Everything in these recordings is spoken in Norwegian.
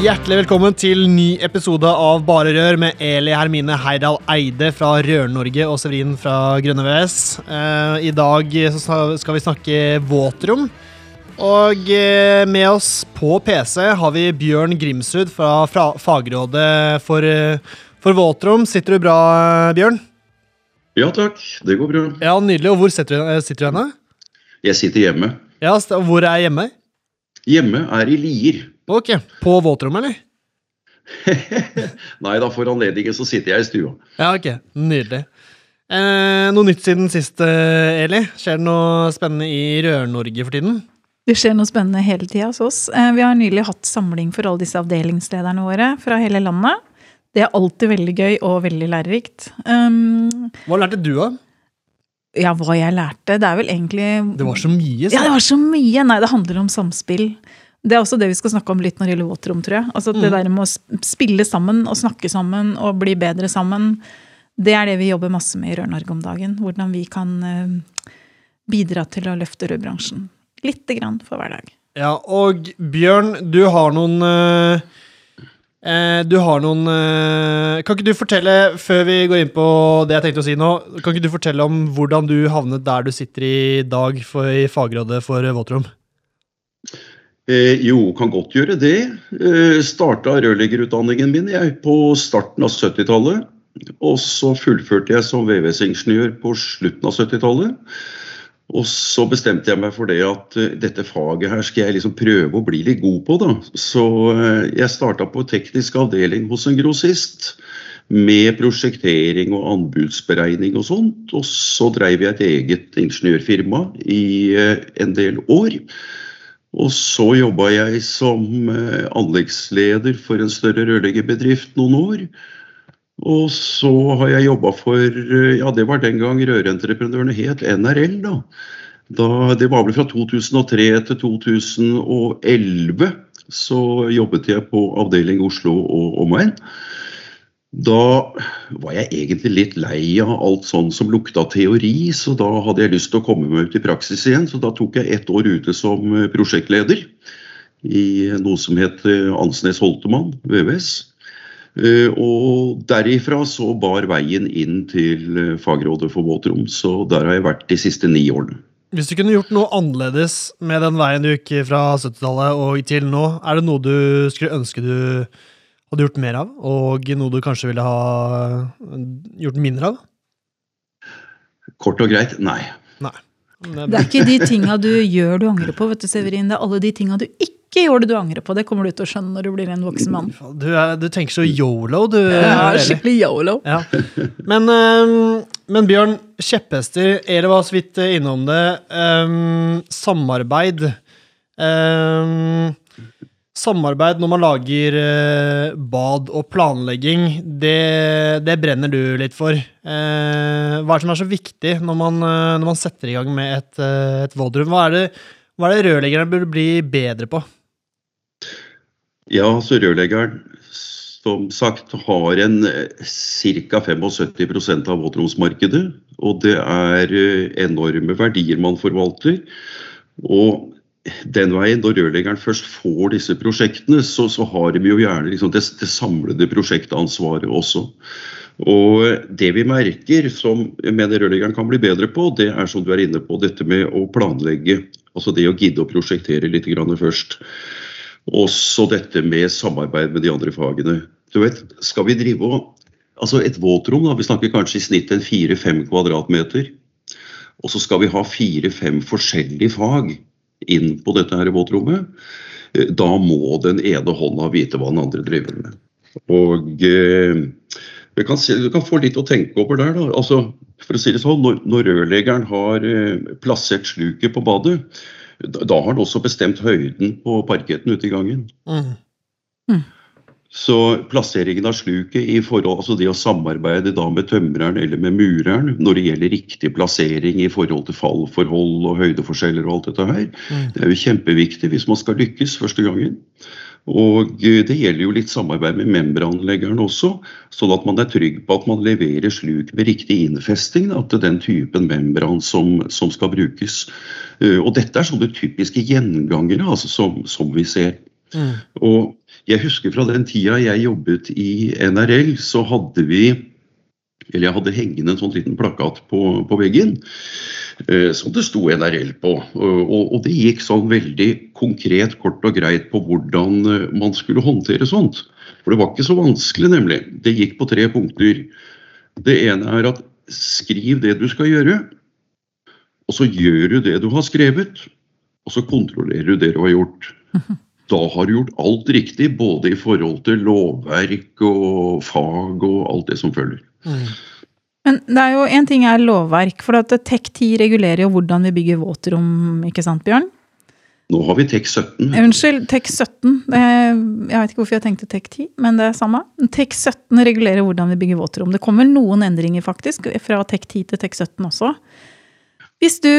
Hjertelig velkommen til ny episode av Bare Rør med Eli Hermine Heidal Eide fra Rør-Norge og Severin fra Grønne VS. Uh, I dag skal vi snakke våtrom. Og uh, med oss på PC har vi Bjørn Grimsrud fra, fra Fagrådet for, uh, for våtrom. Sitter du bra, Bjørn? Ja takk, det går bra. Ja, Nydelig. Og hvor sitter du, sitter du henne? Jeg sitter hjemme. Ja, Hvor er hjemme? Hjemme er i Lier. Ok, På våtrommet, eller? Nei da, for anledningen så sitter jeg i stua. Ja, ok. Nydelig. Eh, noe nytt siden sist, eh, Eli? Skjer det noe spennende i Rør-Norge for tiden? Det skjer noe spennende hele tida hos oss. Eh, vi har nylig hatt samling for alle disse avdelingslederne våre fra hele landet. Det er alltid veldig gøy og veldig lærerikt. Um, hva lærte du av? Ja, hva jeg lærte? Det er vel egentlig Det var så mye? Så. Ja, det var så mye! Nei, det handler om samspill. Det er også det vi skal snakke om litt når det gjelder våtrom, tror jeg. Altså mm. Det der med å spille sammen og snakke sammen og bli bedre sammen. Det er det vi jobber masse med i Rør-Norge om dagen. Hvordan vi kan uh, bidra til å løfte rødbransjen. Lite grann for hver dag. Ja, og Bjørn, du har noen uh, uh, Du har noen Kan ikke du fortelle, før vi går inn på det jeg tenkte å si nå, kan ikke du fortelle om hvordan du havnet der du sitter i dag for, i fagrådet for våtrom? Eh, jo, kan godt gjøre det. Eh, Starta rørleggerutdanningen min jeg, på starten av 70-tallet. Og så fullførte jeg som VVS-ingeniør på slutten av 70-tallet. Og så bestemte jeg meg for det at uh, dette faget her skal jeg liksom prøve å bli litt god på. da. Så uh, jeg starta på teknisk avdeling hos en grossist. Med prosjektering og anbudsberegning og sånt. Og så dreiv jeg et eget ingeniørfirma i uh, en del år. Og så jobba jeg som eh, anleggsleder for en større rørleggerbedrift noen år. Og så har jeg jobba for eh, Ja, det var den gang rørentreprenørene het NRL, da. da. Det var vel fra 2003 til 2011 så jobbet jeg på avdeling Oslo og omegn. Da var jeg egentlig litt lei av alt sånn som lukta teori, så da hadde jeg lyst til å komme meg ut i praksis igjen. Så da tok jeg ett år ute som eh, prosjektleder i noe som het eh, Ansnes Holtemann, VVS. Eh, og derifra så bar veien inn til fagrådet for våtrom, så der har jeg vært de siste ni årene. Hvis du kunne gjort noe annerledes med den veien du gikk fra 70-tallet og til nå, er det noe du skulle ønske du hadde gjort mer av, og noe du kanskje ville ha gjort mindre av? Kort og greit nei. nei. Det er ikke de tinga du gjør du angrer på, vet du, Severin. Det er alle de tinga du ikke gjør du angrer på. Det kommer du til å skjønne når du blir en voksen mann. Du, er, du tenker så yolo, du. Ja, skikkelig yolo. Ja. Men, um, men, Bjørn, kjepphester. Eller var så vidt innom det. Um, samarbeid. Um, Samarbeid når man lager eh, bad og planlegging, det, det, brenner du litt for. Eh, hva er det som er så viktig når man, eh, når man setter i gang med et, eh, et vådrum? Hva er det, hva det rørleggerne burde bli bedre på? Ja, så rørleggeren som sagt har en ca. 75% av våtromsmarkedet. Og det er enorme verdier man forvalter. Og den veien, når rørleggeren først får disse prosjektene, så, så har de jo gjerne liksom det, det, samlede prosjektansvaret også. Og Det vi merker, som jeg mener rørleggeren kan bli bedre på, det er som du er inne på, dette med å planlegge. Altså det å gidde å prosjektere litt først. Også dette med samarbeid med de andre fagene. Du vet, skal vi drive og Altså et våtrom, da, vi snakker kanskje i snitt en fire-fem kvadratmeter. Og så skal vi ha fire-fem forskjellige fag inn på dette her våtrommet, eh, da må den ene hånda vite hva den andre driver med. Og eh, Du kan, se, vi kan, få litt å tenke over der. da. Altså, for å si det sånn, Når, når rørleggeren har eh, plassert sluket på badet, da, da, har han også bestemt høyden på parketten ute i gangen. Mm. Mm. Så plasseringen av sluket i forhold, altså det å samarbeide da med tømreren eller med mureren når det gjelder riktig plassering i forhold til fallforhold og høydeforskjeller og alt dette her, mm. det er jo kjempeviktig hvis man skal lykkes første gangen. Og det gjelder jo litt samarbeid med membranleggeren også, sånn at man er trygg på at man leverer sluk med riktig innfesting da, til den typen membran som, som, skal brukes. Eh, og dette er sånne typiske gjengangere altså, som, som vi ser. Mm. Og jeg husker fra den tida jeg jobbet i NRL, så hadde vi Eller jeg hadde hengende en sånn liten plakat på, på veggen eh, som det sto NRL på. Og, og, det gikk sånn veldig konkret, kort og greit på hvordan eh, man skulle håndtere sånt. For det var ikke så vanskelig, nemlig. Det gikk på tre punkter. Det ene er at skriv det du skal gjøre, og så gjør du det du har skrevet, og så kontrollerer du det du har gjort. da har du gjort alt riktig, både i forhold til lovverk og fag og alt det som følger. Mm. Men det er jo én ting er lovverk, for at TEK10 regulerer jo hvordan vi bygger våtrom, ikke sant Bjørn? Nå har vi TEK17. Unnskyld, TEK17. Jeg vet ikke hvorfor jeg tenkte TEK10, men det er samme. TEK17 regulerer hvordan vi bygger våtrom. Det kommer noen endringer faktisk, fra TEK10 til TEK17 også. Hvis du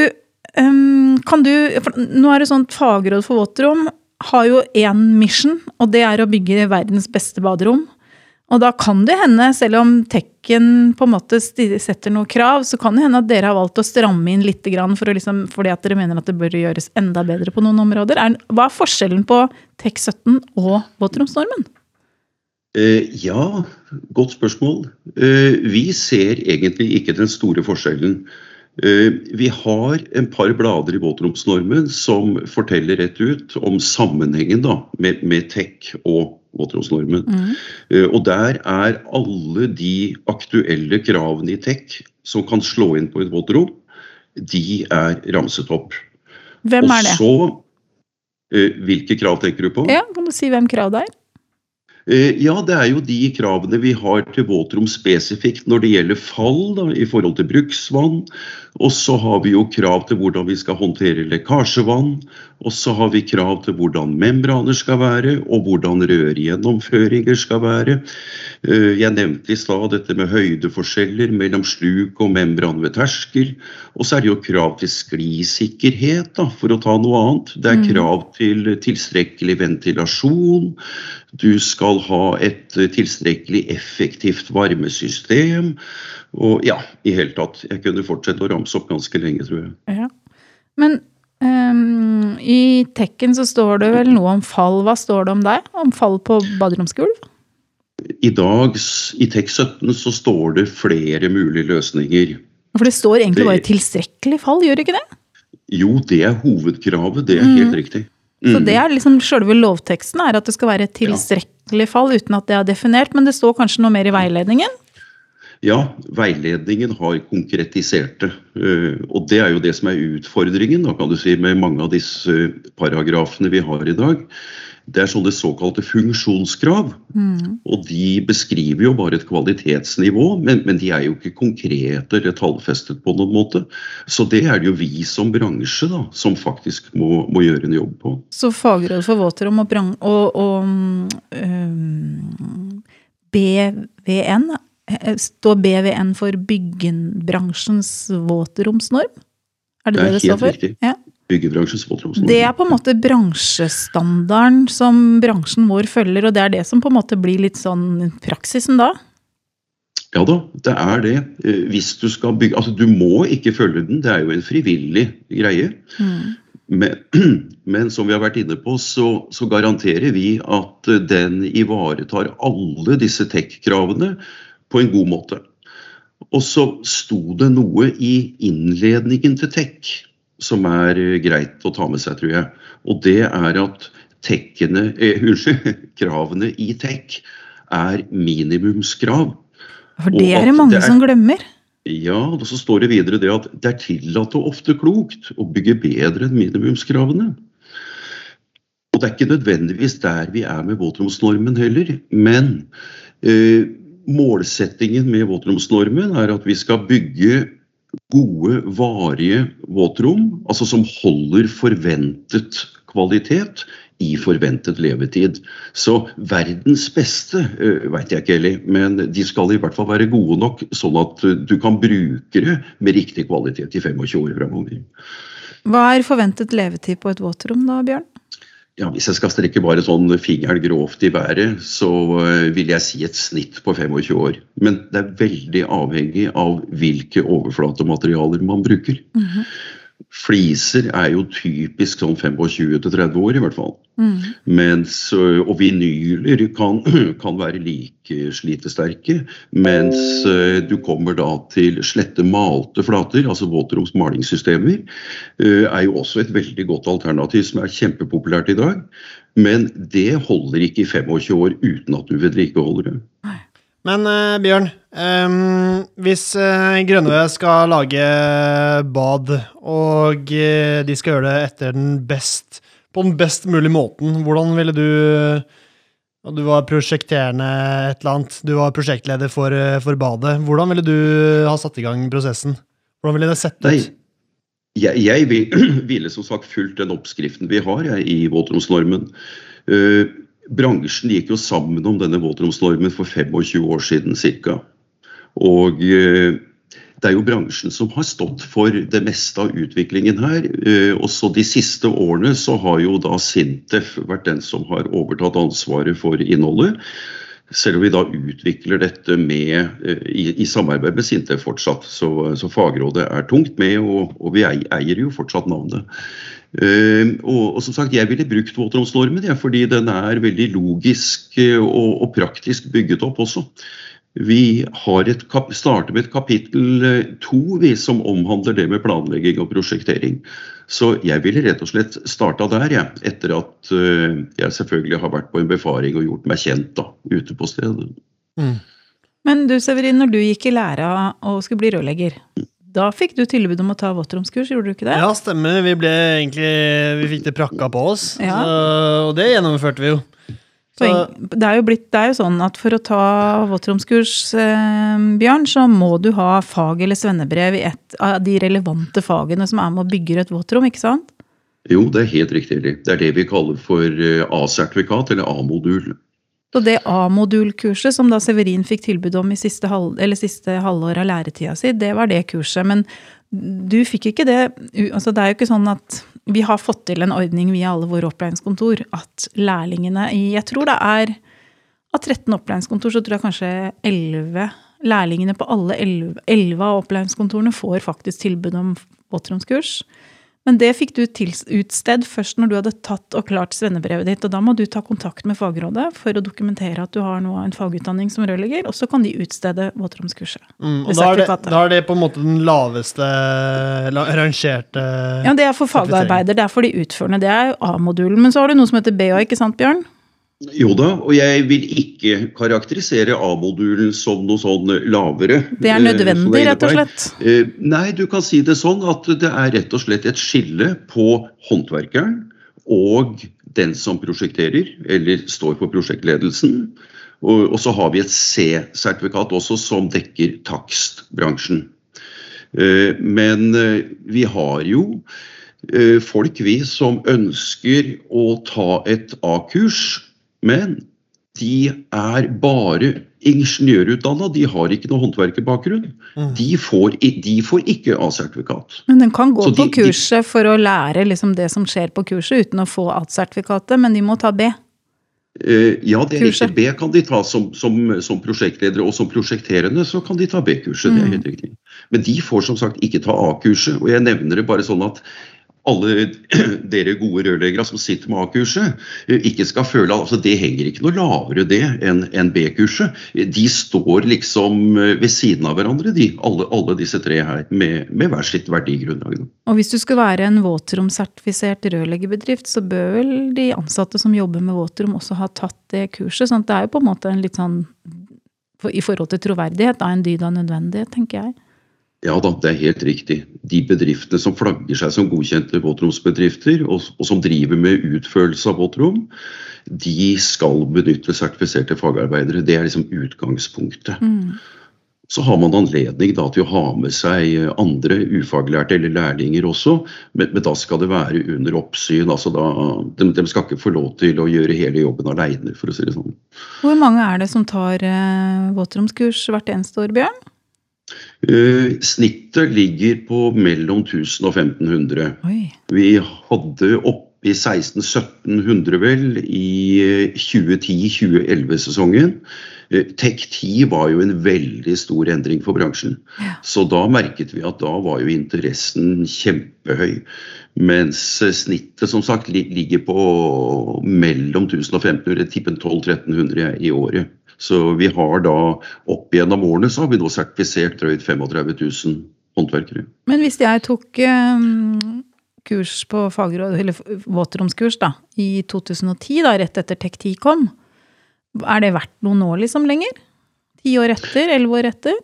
kan du, for Nå er det sånt fagråd for våtrom, har jo én mission, og det er å bygge verdens beste baderom. Og da kan det hende, selv om Tekken på en måte setter noen krav, så kan det hende at dere har valgt å stramme inn litt for liksom, fordi at dere mener at det bør gjøres enda bedre på noen områder. Er, hva er forskjellen på TEK17 og våtromsnormen? Eh, ja, godt spørsmål. Eh, vi ser egentlig ikke den store forskjellen. Eh, vi har en par blader i våtromsnormen som forteller rett ut om sammenhengen da, med, med tech og våtromsnormen. Mm. Eh, og der er alle de aktuelle kravene i tech som kan slå inn på et våtrom, de er ramset opp. Hvem er det? Og så, eh, Hvilke krav tenker du på? Ja, Kan du si hvem krav det er? Eh, ja, det er jo de kravene vi har til våtrom spesifikt når det gjelder fall da, i forhold til bruksvann. Og så har vi jo krav til hvordan vi skal håndtere lekkasjevann. Og så har vi krav til hvordan membraner skal være, og hvordan rørgjennomføringer skal være. Eh, jeg nevnte i stad dette med høydeforskjeller mellom sluk og membran ved terskel. Og så er det jo krav til sklisikkerhet, da, for å ta noe annet. Det er mm. krav til tilstrekkelig ventilasjon. Du skal ha et tilstrekkelig effektivt varmesystem. Og ja, i hele tatt. Jeg kunne fortsette å ramse opp ganske lenge, tror jeg. Ja. Men um, i Tekken så står det vel noe om fall. Hva står det om deg? Om fall på baderomsgulv? I dag, i TEK 17, så står det flere mulige løsninger. For det står egentlig bare 'tilstrekkelig fall', gjør det ikke det? Jo, det er hovedkravet. Det er mm. helt riktig. Mm. Så det er liksom Selve lovteksten er at det skal være tilstrekkelig fall, uten at det er definert. Men det står kanskje noe mer i veiledningen? Ja, veiledningen har konkretisert det. Eh, og det er jo det som er utfordringen da, kan du si, med mange av disse paragrafene vi har i dag. Det er sånne såkalte funksjonskrav. Mm. Og de beskriver jo bare et kvalitetsnivå, men, men, de er jo ikke konkrete eller tallfestet på noen måte. Så det er det jo vi som bransje da, som faktisk må, må gjøre en jobb på. Så Fagrådet for våtrom og, og, og um, BVN Eh, står BVN for byggebransjens våtromsnorm? Er det det det, det står for? Riktig. Ja. Byggebransjens våtromsnorm. Det er på en måte bransjestandarden som bransjen vår følger, og det er det som på en måte blir litt sånn praksisen da? Ja da, det er det. Eh, hvis du skal bygge Altså, du må ikke følge den, det er jo en frivillig greie. Mm. Men, men, som vi har vært inne på, så, så garanterer vi at den ivaretar alle disse tech-kravene på en god måte. Og så sto det noe i innledningen til tech som er eh, greit å ta med seg, tror jeg. Og det er at tekkene, eh, unnskyld, kravene i tech er minimumskrav. For det er det mange det er, som glemmer. Ja, og så står det videre det at det er tillatt og ofte klokt å bygge bedre enn minimumskravene. Og det er ikke nødvendigvis der vi er med våtromsnormen heller. Men eh, målsettingen med våtromsnormen er at vi skal bygge gode, varige våtrom, altså som holder forventet kvalitet i forventet levetid. Så verdens beste uh, veit jeg ikke, Eli, men de skal i hvert fall være gode nok, sånn at uh, du kan bruke det med riktig kvalitet i 25 år fremover. Hva er forventet levetid på et våtrom da, Bjørn? Ja, Hvis jeg skal strekke bare sånn fingeren grovt i været, så uh, vil jeg si et snitt på 25 år. Men det er veldig avhengig av hvilke overflatematerialer man bruker. Mm -hmm. Fliser er jo typisk sånn 25-30 år, i hvert fall. Mm. Mens, og vinyler kan, kan, være like slitesterke. Mens du kommer da til slette malte flater, altså våtroms malingssystemer, er jo også et veldig godt alternativ som er kjempepopulært i dag. Men det holder ikke i 25 år uten at du vedlikeholder det. Men uh, Bjørn, um, hvis uh, Grønne skal lage bad, og uh, de skal gjøre det etter den best, på den best mulige måten, hvordan ville du Du var prosjekterende et eller annet, du var prosjektleder for, for badet. Hvordan ville du ha satt i gang prosessen? Hvordan ville det sett ut? Nei. Jeg, jeg ville som sagt fulgt den oppskriften vi har jeg, i våtromsnormen. Uh, bransjen gikk jo sammen om denne våtromsnormen for 25 år siden ca. Og eh, det er jo bransjen som har stått for det meste av utviklingen her. Eh, også de siste årene så har jo da Sintef vært den som har overtatt ansvaret for innholdet. Selv om vi da utvikler dette med, eh, i, i samarbeid med Sintef fortsatt. Så, så, fagrådet er tungt med, og, og vi eier jo fortsatt navnet. Uh, og, og, som sagt, Jeg ville brukt våtromsnormen ja, fordi den er veldig logisk uh, og, og, praktisk bygget opp også. Vi starter med et kapittel to som omhandler det med planlegging og prosjektering. Så jeg ville rett og slett starta der, ja, etter at jeg selvfølgelig har vært på en befaring og gjort meg kjent da, ute på stedet. Mm. Men du Severin, når du gikk i læra og skulle bli rørlegger, da fikk du tilbud om å ta våtromskurs, gjorde du ikke det? Ja, stemmer. Vi ble egentlig Vi fikk det prakka på oss. Ja. Så, og det gjennomførte vi jo. Så. Det, er jo blitt, det er jo sånn at for å ta våtromskurs, eh, Bjørn, så må du ha fag- eller svennebrev i et av de relevante fagene som er med og bygger et våtrom, ikke sant? Jo, det er helt riktig. Det er det vi kaller for eh, A-sertifikat, eller A-modul. Så det A-modulkurset som da Severin fikk tilbud om i siste, halv, siste halvår av læretida si, det var det kurset. Men du fikk ikke det altså Det er jo ikke sånn at vi har fått til en ordning via alle våre opplæringskontor at lærlingene i Jeg tror det er av 13 opplæringskontor, så tror jeg kanskje 11 lærlingene på alle 11, 11 av opplæringskontorene får faktisk tilbud om våtromskurs. Men det fikk du utstedt først når du hadde tatt og klart svennebrevet ditt. Og da må du ta kontakt med fagrådet for å dokumentere at du har noe av en fagutdanning som rørlegger, og så kan de utstede våtromskurset. Mm, og da er, det, da er, det, på en måte den laveste rangerte Ja, det er for fagarbeider. Det er for de utførende. Det er A-modulen. Men så har du noe som heter BA, ikke sant, Bjørn? Jo da, og jeg vil ikke karakterisere A-modulen som noe sånn lavere. Det er nødvendig, rett og slett? Eh, nei, du kan si det sånn at det er rett og slett et skille på håndverkeren og den som prosjekterer, eller står for prosjektledelsen. Og, så har vi et C-sertifikat også, som dekker takstbransjen. Eh, men eh, vi har jo folk, vi, som ønsker å ta et A-kurs men de er bare ingeniørutdanna, de har ikke noe håndverkerbakgrunn. Mm. De, får, de, får, ikke A-sertifikat. Men den kan gå Så på kurset for å lære liksom det som skjer på kurset, uten å få A-sertifikatet, men de må ta B? Uh, ja, det er riktig. B kan de ta som, som, som, prosjektledere, og som prosjekterende så kan de ta B-kurset. Mm. det er mm. helt riktig. Men de får som sagt ikke ta A-kurset. Og jeg nevner det bare sånn at alle dere gode rørleggere som sitter med A-kurset, eh, ikke skal føle at altså, det henger ikke noe lavere det enn B-kurset. De står liksom eh, ved siden av hverandre, de, alle, alle, disse tre her, med, med hver sitt verdigrunnlag. Og hvis du skal være en våtromsertifisert rørleggerbedrift, så bør vel de ansatte som jobber med våtrom også ha tatt det kurset? sånn at det er jo på en måte en litt sånn i forhold til troverdighet, da en dyd av nødvendighet, tenker jeg. Ja da, det er helt riktig. De bedriftene som flagger seg som godkjente våtromsbedrifter, og, og som driver med utførelse av våtrom, de skal benytte sertifiserte fagarbeidere. Det er liksom utgangspunktet. Mm. Så har man anledning da, til å ha med seg andre ufaglærte eller lærlinger også, men, men da skal det være under oppsyn. altså da, de, de, skal ikke få lov til å gjøre hele jobben aleine, for å si det sånn. Hvor mange er det som tar eh, våtromskurs hvert eneste år, Bjørn? Uh, snittet ligger på mellom 1000 og 1500. Oi. Vi hadde oppe i 1600-1700 vel i 2010-2011-sesongen. Uh, eh, Tech10 var jo en veldig stor endring for bransjen. Ja. Så da merket vi at da var jo interessen kjempehøy. Mens snittet som sagt ligger på mellom 1000 og 1500, tippen 1200-1300 i året. Så vi har da opp gjennom årene så har vi nå sertifisert drøyt 35 000 håndverkere. Men hvis jeg tok um, kurs på fagråd, eller våtromskurs da, i 2010, da, rett etter Tek10 kom, er det verdt noe nå liksom lenger? Ti år etter? Elleve år etter?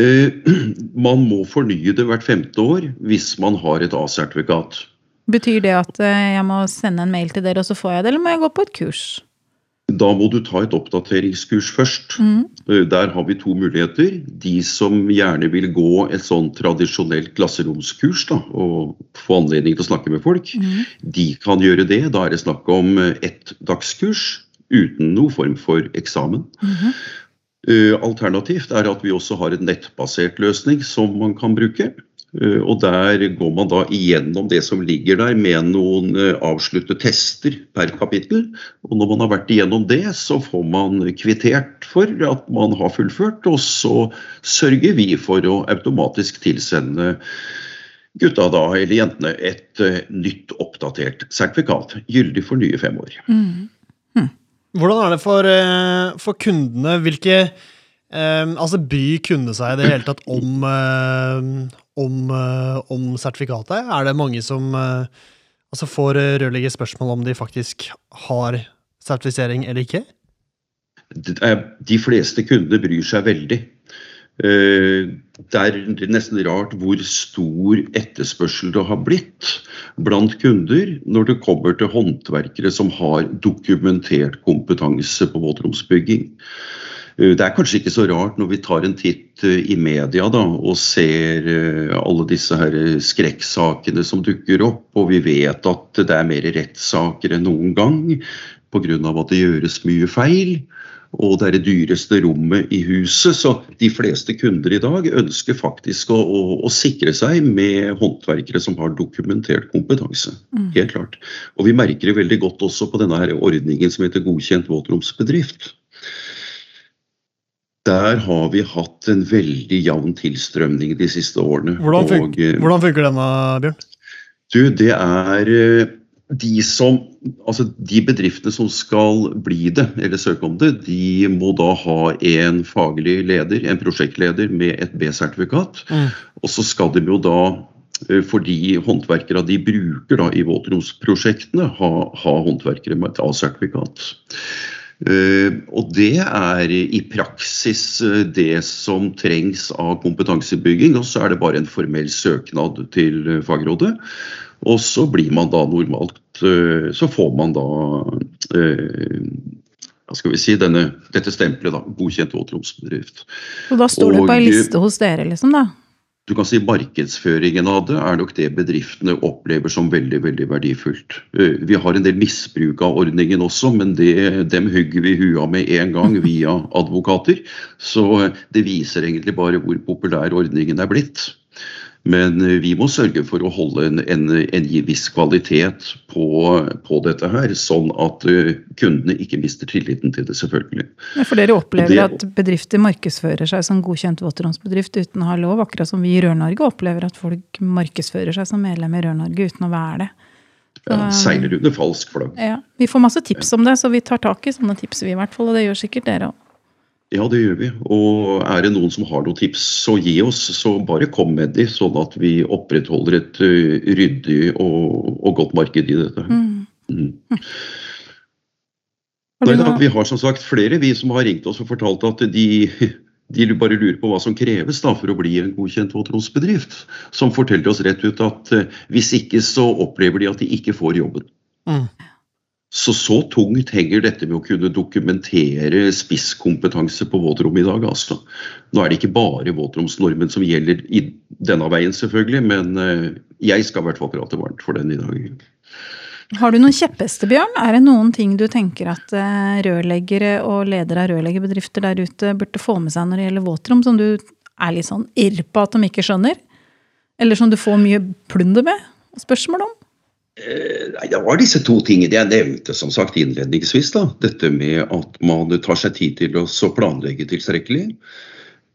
Eh, man må fornye det hvert femte år hvis man har et A-sertifikat. Betyr det at eh, jeg må sende en mail til dere, og så får jeg det, eller må jeg gå på et kurs? Da må du ta et oppdateringskurs først. Mm. Eh, der har vi to muligheter. De som gjerne vil gå et sånn tradisjonelt klasseromskurs da, og få anledning til å snakke med folk, mm. de kan gjøre det. Da er det snakk om eh, ett dagskurs uten noen form for eksamen. Mm. Alternativt er at vi også har en nettbasert løsning som man kan bruke. Eh, og Der går man da igjennom det som ligger der med noen eh, avsluttede tester per kapittel. Og Når man har vært igjennom det, så får man kvittert for at man har fullført. Og så sørger vi for å automatisk tilsende gutta da, eller jentene et uh, nytt oppdatert sertifikat. Gyldig for nye fem år. Mm. Hm. Hvordan er det for, for kundene? Hvilke Um, altså Bryr kundene seg i det hele tatt om, om, eh, om, sertifikatet? Er det mange som eh, altså får rørlegge spørsmål om de faktisk har sertifisering eller ikke? De fleste kunder bryr seg veldig. Eh, det er nesten rart hvor stor etterspørsel det har blitt blant kunder når det kommer til håndverkere som har dokumentert kompetanse på våtromsbygging. Eh, det er kanskje ikke så rart når vi tar en titt eh, i media da, og ser eh, alle disse her skrekksakene som dukker opp, og vi vet at det er mer rettssaker enn noen gang pga. at det gjøres mye feil. Og det er det dyreste rommet i huset, så de fleste kunder i dag ønsker faktisk å, å, å sikre seg med håndverkere som har dokumentert kompetanse. Mm. Helt klart. Og vi merker det veldig godt også på denne her ordningen som heter godkjent våtromsbedrift. Der har vi hatt en veldig jevn tilstrømning de siste årene. Hvordan, funker, og, eh, hvordan funker denne, Bjørn? Du, det er eh, de som Altså de bedriftene som skal bli det, eller søke om det, de må da ha en faglig leder, en prosjektleder med et B-sertifikat. Mm. Og så skal de jo da for fordi håndverkere de bruker da i våtromsprosjektene, ha, ha håndverkere med et A-sertifikat. Eh, og det er i praksis eh, det som trengs av kompetansebygging. Og så er det bare en formell søknad til eh, fagrådet. Og så blir man da normalt Så får man da hva skal vi si, denne, dette stempelet, da, godkjent våtromsbedrift. Og da står det på ei liste hos dere, liksom? da? Du kan si Markedsføringen av det er nok det bedriftene opplever som veldig veldig verdifullt. Eh, vi har en del misbruk av ordningen også, men det, dem hugger vi hua med en gang via advokater. Så det viser egentlig bare hvor populær ordningen er blitt. Men eh, vi må sørge for å holde en, en, en viss kvalitet på, på, dette her, sånn at uh, kundene ikke mister tilliten til det, selvfølgelig. Ja, for dere opplever det, at bedrifter markedsfører seg som godkjent våtromsbedrift uten å ha lov, akkurat som vi i Rør-Norge opplever at folk markedsfører seg som medlem i Rør-Norge uten å være det. Ja, Seiler under falsk flagg. Ja, Vi får masse tips om det, så vi tar tak i sånne tips, vi i hvert fall. Og det gjør sikkert dere òg. Ja, det gjør vi. Og er det noen som har noen tips, så gi oss. Så bare kom med de, sånn at vi opprettholder et uh, ryddig og, og, godt marked i dette. Mm. Mm. Nei, da, vi har som sagt flere vi som har ringt oss og fortalt at de, de bare lurer på hva som kreves da for å bli en godkjent våtromsbedrift. Som forteller oss rett ut at eh, hvis ikke så opplever de at de ikke får jobben. Mm. Så så tungt henger dette med å kunne dokumentere spisskompetanse på våtrom i dag. altså. Nå er det ikke bare våtromsnormen som gjelder i denne veien, selvfølgelig, men eh, jeg skal i hvert fall prate varmt for den i dag. Har du noen kjepphester, Bjørn? Er det noen ting du tenker at eh, rørleggere og ledere av rørleggerbedrifter der ute burde få med seg når det gjelder våtrom, som du er litt sånn irr på at de ikke skjønner? Eller som du får mye plunder med? Spørsmål om? Eh, nei, Det var disse to tingene jeg nevnte som sagt innledningsvis. da. Dette med at man tar seg tid til å planlegge tilstrekkelig.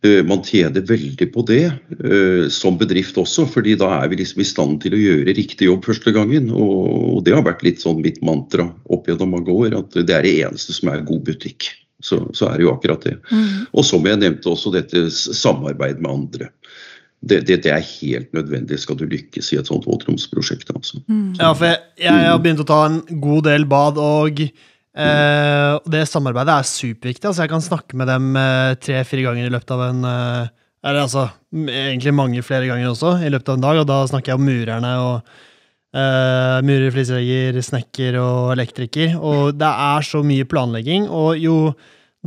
Eh, man tjener veldig på det eh, som bedrift også, fordi da er vi liksom i stand til å gjøre riktig jobb første gangen. Og det har vært litt sånn mitt mantra opp gjennom mange år, at det er det eneste som er god butikk. Så, så er det jo akkurat det. Mm. Og som jeg nevnte også dette samarbeid med andre. Det, det, det, er helt nødvendig skal du lykkes i et sånt våtromsprosjekt. Altså. Mm. Ja, for jeg, jeg, har begynt å ta en god del bad, og Eh, det samarbeidet er superviktig. altså Jeg kan snakke med dem eh, tre-fire ganger i løpet av en eh, Eller altså egentlig mange flere ganger også i løpet av en dag, og da snakker jeg om murerne og eh, murer, fliselegger, snekker og elektriker. Og det er så mye planlegging, og jo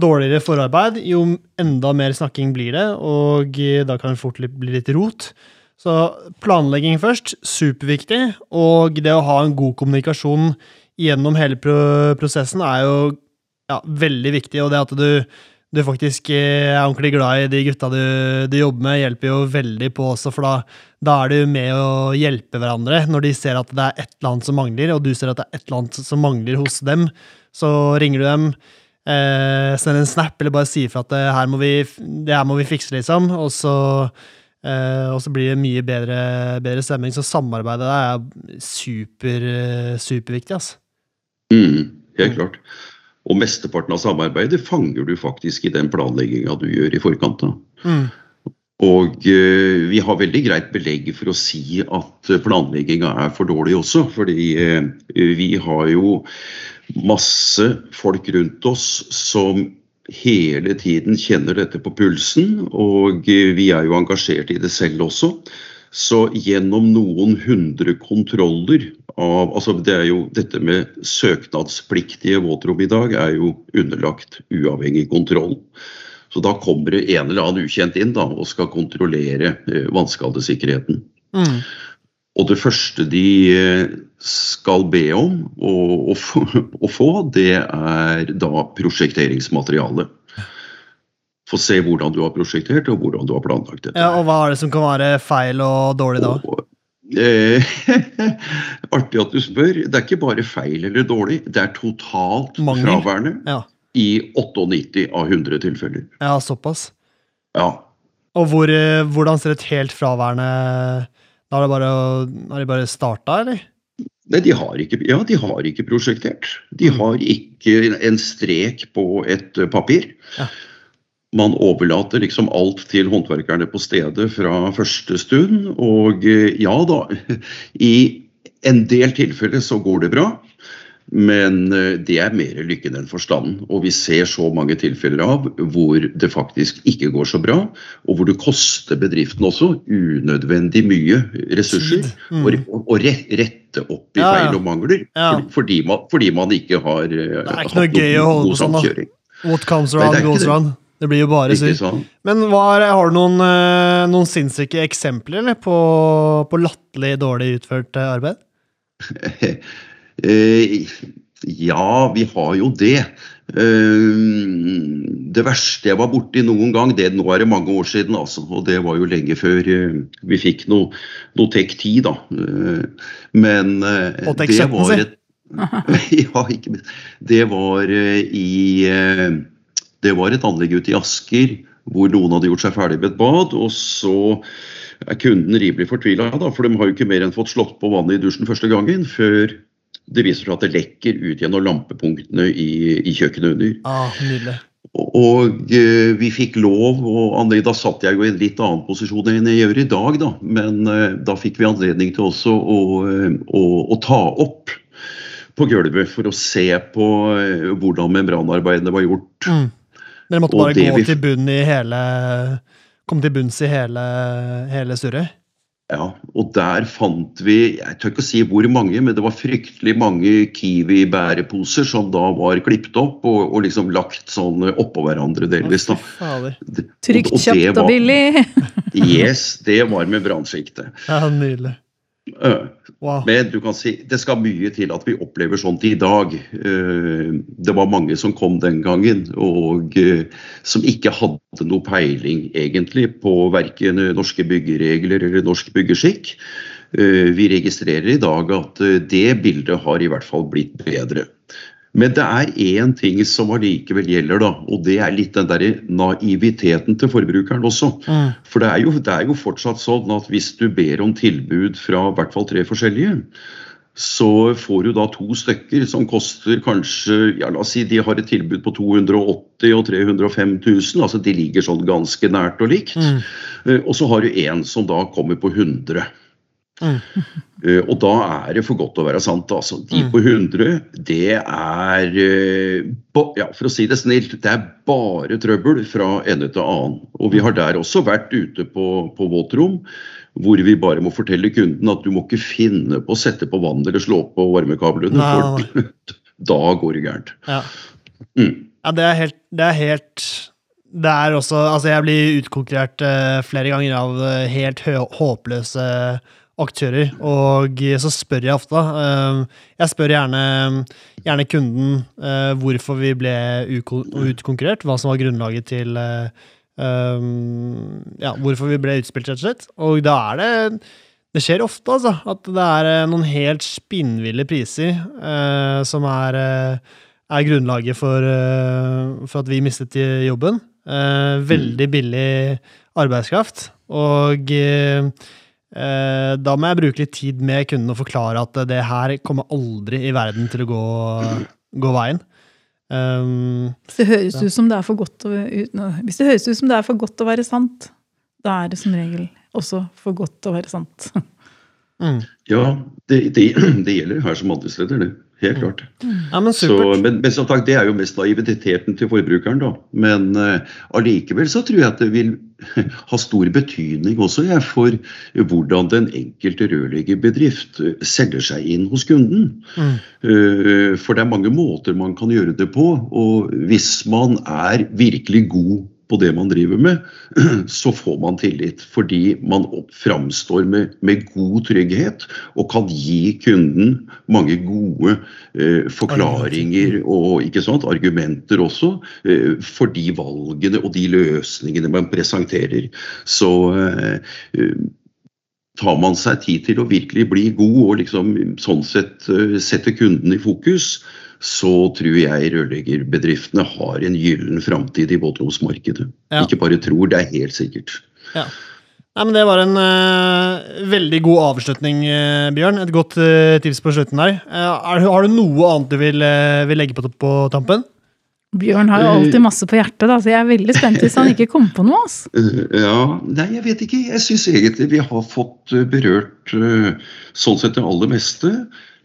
dårligere forarbeid, jo enda mer snakking blir det, og da kan det fort bli litt rot. Så planlegging først, superviktig, og det å ha en god kommunikasjon gjennom hele prosessen er jo ja, veldig viktig. Og det at du, du, faktisk er ordentlig glad i de gutta du, du, jobber med, hjelper jo veldig på også, for da, da er du med å hjelpe hverandre. Når de ser at det er et eller annet som mangler, og du ser at det er et eller annet som mangler hos dem, så ringer du dem. Eh, sender en snap eller bare si ifra at det her må vi, det her må vi fikse, liksom. Og så eh, og så blir det mye bedre, bedre stemning. Så samarbeidet der er super, superviktig. Altså. Mm, helt klart. Og mesteparten av samarbeidet fanger du faktisk i den planlegginga du gjør i forkant. Mm. Og uh, vi har veldig greit belegg for å si at planlegginga er for dårlig også. Fordi uh, vi har jo masse folk rundt oss som hele tiden kjenner dette på pulsen. Og uh, vi er jo engasjert i det selv også. Så gjennom noen hundre kontroller av altså det er jo, Dette med søknadspliktige våtrom i dag er jo underlagt uavhengig kontroll. Så da kommer det en eller annen ukjent inn da, og skal kontrollere eh, vannskadesikkerheten. Mm. Og det første de eh, skal be om å, å, få, det er da prosjekteringsmateriale. Få se hvordan du har prosjektert og hvordan du har planlagt dette. Ja, og Hva er det som kan være feil og dårlig da? Og, eh, artig at du spør. Det er ikke bare feil eller dårlig, det er totalt Mangel. fraværende ja. I 98 av 100 tilfeller. Ja, såpass? Ja. Og hvor, eh, hvordan ser et helt fraværende Har, bare, har de bare starta, eller? Nei, de har ikke, ja, de har ikke prosjektert. De mm. har ikke en strek på et papir. Ja man overlater liksom alt til håndverkerne på stedet fra første stund. Og eh, ja da, i en del tilfeller så går det bra. Men eh, det er mer lykken enn forstanden. Og vi ser så mange tilfeller av hvor det faktisk ikke går så bra. Og hvor det koster bedriften også unødvendig mye ressurser. Mm. Å rette opp i feil og mangler. Ja. Fordi, man, fordi, man, ikke har eh, Det er ikke noe gøy å holde på sånn. What comes around goes around. Det blir jo bare sykt. Sånn. Men er, har du noen, eh, noen sinnssyke eksempler eller, på, på latterlig dårlig utført eh, arbeid? Eh, ja, vi har jo det. Det verste jeg var borti noen gang, det nå er det mange år siden, altså, og det var jo lenge før vi fikk noe, noe Tek 10, da. Men det var et Ja, ikke Det var i det var et anlegg ute i Asker hvor noen hadde gjort seg ferdig med et bad. Og så er kunden rimelig fortvila, for de har jo ikke mer enn fått slått på vannet i dusjen første gangen før det viser seg at det lekker ut gjennom lampepunktene i, i kjøkkenet under. Ah, nydelig. Og eh, vi fikk lov, og da satt jeg jo i en litt annen posisjon enn jeg gjør i dag, da. Men eh, da fikk vi anledning til også å, uh, å, å ta opp på gulvet for å se på hvordan membranarbeidene var gjort. Mm. Dere måtte bare gå vi- til bunn i hele Komme til bunns i hele, hele surret? Ja, og der fant vi Jeg tør ikke å si hvor mange, men det var fryktelig mange Kiwi-bæreposer som da var klippet opp og, og liksom lagt sånn oppå hverandre delvis. da. Trygt, og- og det kjapt og billig. Yes, det var med brannsjikte. Ja, nydelig. Øh, Wow. Men du kan si, det skal mye til at vi opplever sånt i dag. Eh, Det var mange som kom den gangen, og eh, som ikke hadde noe peiling egentlig på verken norske byggeregler eller norsk byggeskikk. Eh, Vi registrerer i dag at det bildet har i hvert fall blitt bedre. Men det er én ting som allikevel gjelder, da, og det er litt den der naiviteten til forbrukeren også. Mm. For det er, jo, det er jo fortsatt sånn at hvis du ber om tilbud fra i hvert fall tre forskjellige, så får du da to stykker som koster kanskje ja la oss si de har et tilbud på 280 og 305 000, altså de ligger sånn ganske nært og likt. Mm. Eh, Og så har du en som da kommer på 100. Mm. Eh, Og da er det for godt å være sant. altså. De Mm. på 100, det er eh, ja, For å si det snilt, det er bare trøbbel fra ende til annen. Og vi har der også vært ute på, på våtrom, hvor vi bare må fortelle kunden at du må ikke finne på å sette på vann eller slå på varmekablene, for da går det gærent. Ja. Mm. Ja, det er helt Det er helt det er også, altså Jeg blir utkonkurrert uh, flere ganger av uh, helt håpløse aktører, og så spør jeg ofte. eh, jeg spør gjerne, gjerne kunden eh, hvorfor vi ble utkonkurrert, hva som var grunnlaget til eh, um, ja, hvorfor vi ble utspilt, rett og slett. Og da er det Det skjer ofte, altså, at det er eh, noen helt spinnville priser som er, er grunnlaget for, for at vi mistet jobben. Veldig billig arbeidskraft. Og eh, da må jeg bruke litt tid med kunden og forklare at det her kommer aldri i verden til å gå, gå veien. Um, Hvis det høres Ja. ut som det er for godt å, ut- nå, hvis det høres ut som det er for godt å være sant, da er det som regel også for godt å være sant. mm. Ja, det, det, det gjelder her som andre steder, det. Helt klart. Ja, men Så, men, men som sagt, det er jo mest naiviteten til forbrukeren, da. Men allikevel uh, så tror jeg at det vil ha stor betydning også ja, for hvordan den enkelte rørleggerbedrift eh, selger seg inn hos kunden. Mm. Uh, For det er mange måter man kan gjøre det på. Og hvis man er virkelig god på det man driver med, så får man tillit. Fordi man framstår med, med god trygghet og kan gi kunden mange gode eh, forklaringer og ikke sant, argumenter også eh, for de valgene og de løsningene man presenterer. Så eh, eh, tar man seg tid til å virkelig bli god og liksom sånn sett eh, sette kunden i fokus, så tror jeg rørleggerbedriftene har en gyllen framtid i båtlomsmarkedet. Ja. Ikke bare tror, det er helt sikkert. Ja. Nei, men Det var en uh, veldig god avslutning, uh, Bjørn. Et godt uh, tips på slutten der. Er, har du noe annet du vil, vil legge på, på tampen? Bjørn har jo alltid masse på hjertet, da, så jeg er veldig spent hvis han ikke kommer på noe. ass. Eh, Ja, nei, jeg vet ikke. Jeg syns egentlig vi har fått berørt sånn sett det aller meste.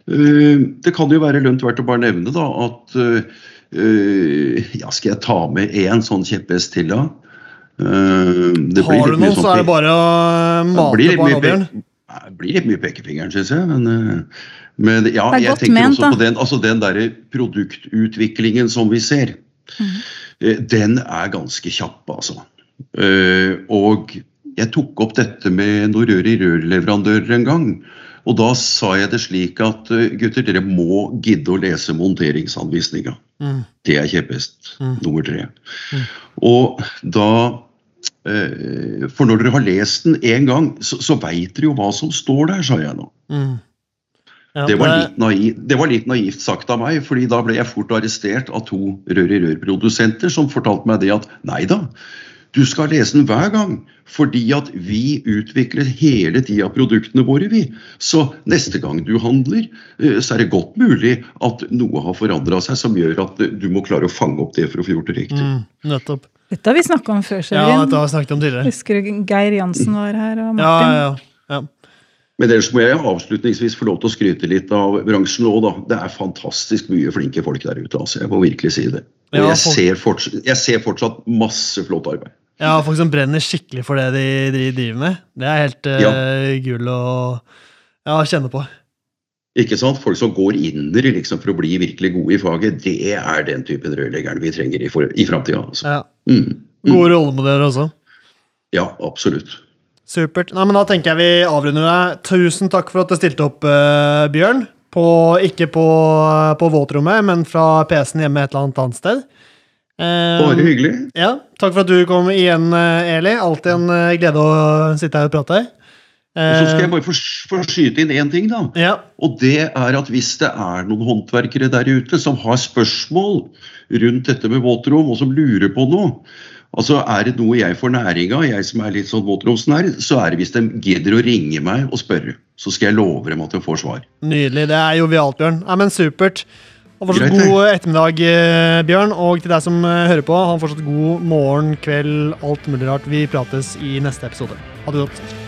Eh, Det kan jo være lønt verdt å bare nevne da at eh, Ja, skal jeg ta med én sånn kjepphest til, da? Eh, det blir Har litt du mye noe, så sånn er det bare å mate på Nei, Det blir litt mye pekefingeren, syns jeg. Men, men ja, jeg tenker ment, også på den, altså den derre produktutviklingen som vi ser. Eh, Den er ganske kjapp, altså. Eh, Og jeg tok opp dette med noen rør i rør-leverandører en gang. Og da sa jeg det slik at eh, gutter, dere må gidde å lese monteringsanvisninga. Mm. Det er kjepphest Mm. nummer tre. Mm. Og da eh, For når dere har lest den én gang, så, så veit dere jo hva som står der, sa jeg nå. Mm. Ja, Det var, litt naiv, det var litt naivt sagt av meg, fordi da ble jeg fort arrestert av to rør-i-rør-produsenter som fortalte meg det at nei da, du skal lese den hver gang, fordi at vi utvikler hele tida produktene våre, vi. Så neste gang du handler, eh, så er det godt mulig at noe har forandra seg som gjør at eh, du må klare å fange opp det for å få gjort det riktig. mm, nettopp. Dette har vi snakka om før, Ja, dette har vi snakket om tidligere. Husker du Geir Jansen var her, og Ja, Martin? ja, ja. Men ellers må jeg avslutningsvis få lov til å skryte litt av bransjen òg, da. Det er fantastisk mye flinke folk der ute, altså. Jeg må virkelig si det. Og Ja, jeg, ser fortsatt, jeg ser fortsatt masse flott arbeid. Ja, folk som brenner skikkelig for det de driver med. Det er helt eh, gull å ja, kjenne på. Ikke sant? Folk som går inner liksom, for å bli virkelig gode i faget, det er den typen rørleggeren vi trenger i, for, i framtida. Altså. Ja. Mm. Mm. Gode rollemodeller også. Ja, absolutt. Supert. Nei, men Da tenker jeg vi avrunder deg. Tusen takk for at du stilte opp, uh, Bjørn. På, ikke på, på våtrommet, men fra PC-en hjemme et eller annet annet sted. Eh, Bare hyggelig. Ja, Takk for at du kom igjen, eh, Eli. Alltid en eh, glede å sitte her og prate. Og så skal jeg Eh, bare få få skyte inn én ting, da. ja, Og det er at hvis det er noen håndverkere der ute som har spørsmål rundt dette med våtrom, og som lurer på noe Altså Er det noe jeg får næring av, jeg som er litt sånn våtromsnær, så er det hvis de gidder å ringe meg og spørre. Så skal jeg love dem at de får svar. Nydelig. Det er jovialt, Bjørn. Nei, men Supert. Og fortsatt Greit, god ettermiddag, eh, Bjørn. Og til deg som eh, hører på, ha fortsatt god morgen, kveld, alt mulig rart. Vi prates i neste episode. Ha det godt.